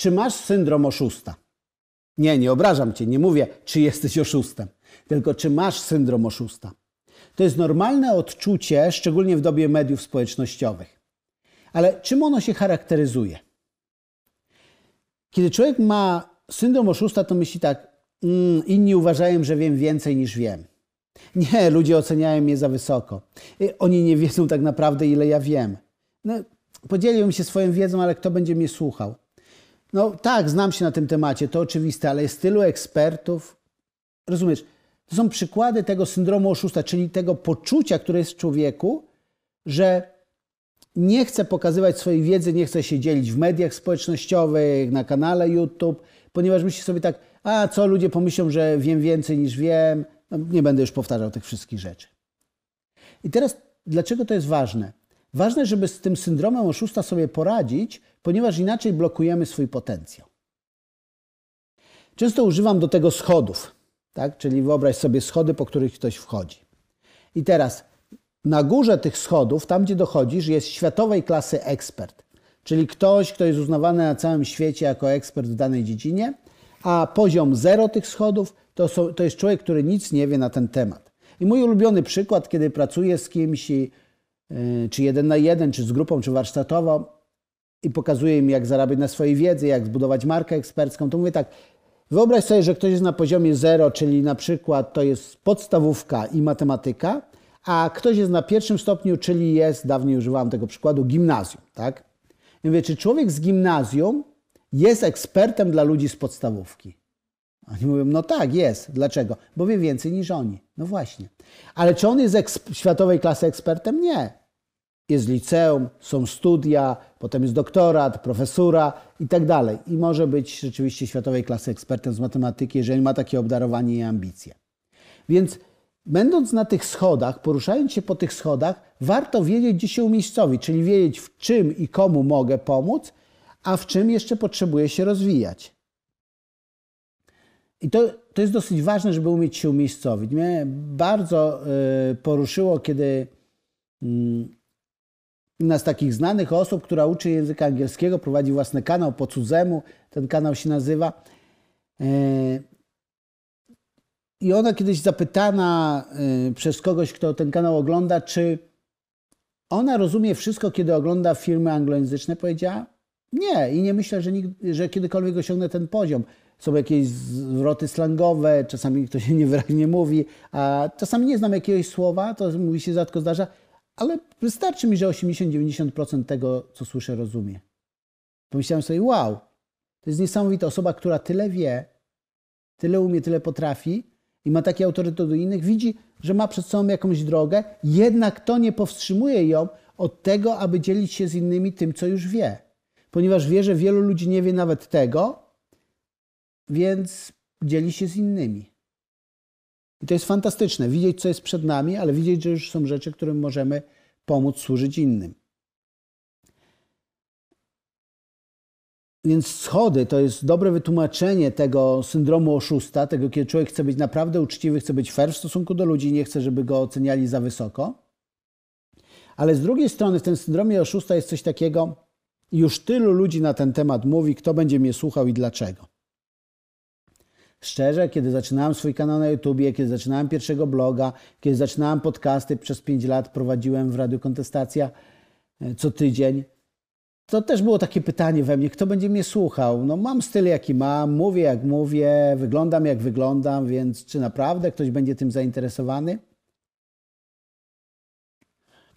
czy masz syndrom oszusta? Nie, nie obrażam cię, nie mówię, czy jesteś oszustem, tylko czy masz syndrom oszusta. To jest normalne odczucie, szczególnie w dobie mediów społecznościowych. Ale czym ono się charakteryzuje? Kiedy człowiek ma syndrom oszusta, to myśli tak, mm, inni uważają, że wiem więcej niż wiem. Nie, ludzie oceniają mnie za wysoko. Oni nie wiedzą tak naprawdę, ile ja wiem. No, podzieliłem się swoją wiedzą, ale kto będzie mnie słuchał? No tak, znam się na tym temacie, to oczywiste, ale jest tylu ekspertów. Rozumiesz? To są przykłady tego syndromu oszusta, czyli tego poczucia, które jest w człowieku, że nie chce pokazywać swojej wiedzy, nie chce się dzielić w mediach społecznościowych, na kanale YouTube, ponieważ myśli sobie tak, a co ludzie pomyślą, że wiem więcej niż wiem. No, nie będę już powtarzał tych wszystkich rzeczy. I teraz, dlaczego to jest ważne? Ważne, żeby z tym syndromem oszusta sobie poradzić, ponieważ inaczej blokujemy swój potencjał. Często używam do tego schodów, tak? czyli wyobraź sobie schody, po których ktoś wchodzi. I teraz na górze tych schodów, tam gdzie dochodzisz, jest światowej klasy ekspert, czyli ktoś, kto jest uznawany na całym świecie jako ekspert w danej dziedzinie, a poziom zero tych schodów to, są, to jest człowiek, który nic nie wie na ten temat. I mój ulubiony przykład, kiedy pracuję z kimś, i, czy jeden na jeden, czy z grupą, czy warsztatowo, i pokazuję im, jak zarabiać na swojej wiedzy, jak zbudować markę ekspercką, to mówię tak, wyobraź sobie, że ktoś jest na poziomie zero, czyli na przykład to jest podstawówka i matematyka, a ktoś jest na pierwszym stopniu, czyli jest, dawniej używałem tego przykładu, gimnazjum. Tak? I mówię, czy człowiek z gimnazjum jest ekspertem dla ludzi z podstawówki? Oni mówią, no tak, jest. Dlaczego? Bo wie więcej niż oni. No właśnie. Ale czy on jest światowej klasy ekspertem? Nie. Jest liceum, są studia, potem jest doktorat, profesura i tak dalej. I może być rzeczywiście światowej klasy ekspertem z matematyki, jeżeli ma takie obdarowanie i ambicje. Więc będąc na tych schodach, poruszając się po tych schodach, warto wiedzieć, gdzie się umiejscowić, czyli wiedzieć, w czym i komu mogę pomóc, a w czym jeszcze potrzebuję się rozwijać. I to, to jest dosyć ważne, żeby umieć się umiejscowić. Mnie bardzo y, poruszyło, kiedy jedna z takich znanych osób, która uczy języka angielskiego, prowadzi własny kanał po cudzemu, ten kanał się nazywa. Y, I ona kiedyś zapytana y, przez kogoś, kto ten kanał ogląda, czy ona rozumie wszystko, kiedy ogląda filmy anglojęzyczne, powiedziała nie i nie myślę, że, nigdy, że kiedykolwiek osiągnę ten poziom są jakieś zwroty slangowe, czasami ktoś się niewyraźnie mówi, a czasami nie znam jakiegoś słowa, to mówi się rzadko zdarza, ale wystarczy mi, że 80-90% tego, co słyszę, rozumie. Pomyślałem sobie, wow, to jest niesamowita osoba, która tyle wie, tyle umie, tyle potrafi i ma taki autorytet do innych, widzi, że ma przed sobą jakąś drogę, jednak to nie powstrzymuje ją od tego, aby dzielić się z innymi tym, co już wie. Ponieważ wie, że wielu ludzi nie wie nawet tego, więc dzieli się z innymi. I to jest fantastyczne, widzieć, co jest przed nami, ale widzieć, że już są rzeczy, którym możemy pomóc służyć innym. Więc schody to jest dobre wytłumaczenie tego syndromu oszusta, tego, kiedy człowiek chce być naprawdę uczciwy, chce być fair w stosunku do ludzi, nie chce, żeby go oceniali za wysoko. Ale z drugiej strony w tym syndromie oszusta jest coś takiego, już tylu ludzi na ten temat mówi, kto będzie mnie słuchał i dlaczego. Szczerze, kiedy zaczynałem swój kanał na YouTubie, kiedy zaczynałem pierwszego bloga, kiedy zaczynałem podcasty, przez 5 lat prowadziłem w Radiu Kontestacja e, co tydzień, to też było takie pytanie we mnie, kto będzie mnie słuchał? No mam styl jaki mam, mówię jak mówię, wyglądam jak wyglądam, więc czy naprawdę ktoś będzie tym zainteresowany?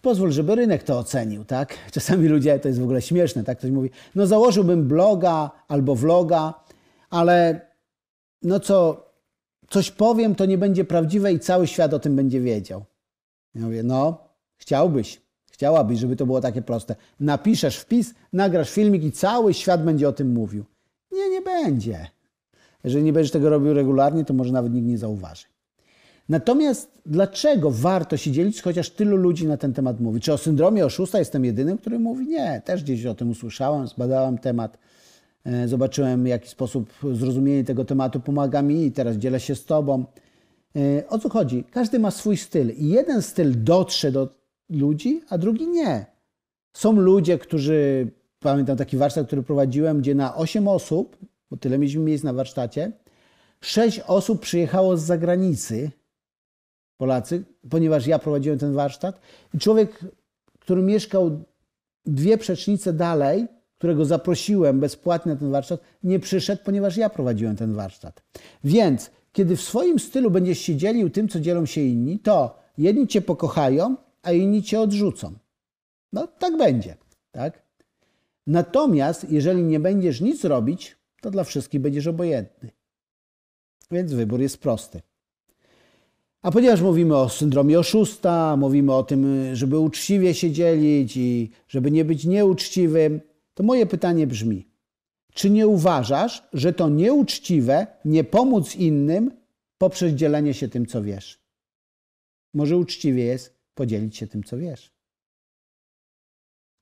Pozwól, żeby rynek to ocenił, tak? Czasami ludzie, to jest w ogóle śmieszne, tak? Ktoś mówi, no założyłbym bloga albo vloga, ale no co, coś powiem, to nie będzie prawdziwe i cały świat o tym będzie wiedział. Ja mówię, no, chciałbyś, chciałabyś, żeby to było takie proste. Napiszesz wpis, nagrasz filmik i cały świat będzie o tym mówił. Nie, nie będzie. Jeżeli nie będziesz tego robił regularnie, to może nawet nikt nie zauważy. Natomiast dlaczego warto się dzielić, chociaż tylu ludzi na ten temat mówi? Czy o syndromie oszusta jestem jedynym, który mówi? Nie, też gdzieś o tym usłyszałem, zbadałem temat. E, zobaczyłem, w jaki sposób zrozumienie tego tematu pomaga mi i teraz dzielę się z Tobą. E, o co chodzi? Każdy ma swój styl i jeden styl dotrze do ludzi, a drugi nie. Są ludzie, którzy pamiętam taki warsztat, który prowadziłem, gdzie na 8 osób, bo tyle mieliśmy miejsc na warsztacie, 6 osób przyjechało z zagranicy, Polacy, ponieważ ja prowadziłem ten warsztat. I człowiek, który mieszkał dwie przecznice dalej, którego zaprosiłem bezpłatnie na ten warsztat, nie przyszedł, ponieważ ja prowadziłem ten warsztat. Więc kiedy w swoim stylu będziesz się dzielił tym, co dzielą się inni, to jedni cię pokochają, a inni cię odrzucą. No tak będzie, tak? Natomiast jeżeli nie będziesz nic robić, to dla wszystkich będziesz obojętny. Więc wybór jest prosty. A ponieważ mówimy o syndromie oszusta, mówimy o tym, żeby uczciwie się dzielić i żeby nie być nieuczciwym, to moje pytanie brzmi: czy nie uważasz, że to nieuczciwe nie pomóc innym poprzez dzielenie się tym, co wiesz? Może uczciwie jest podzielić się tym, co wiesz.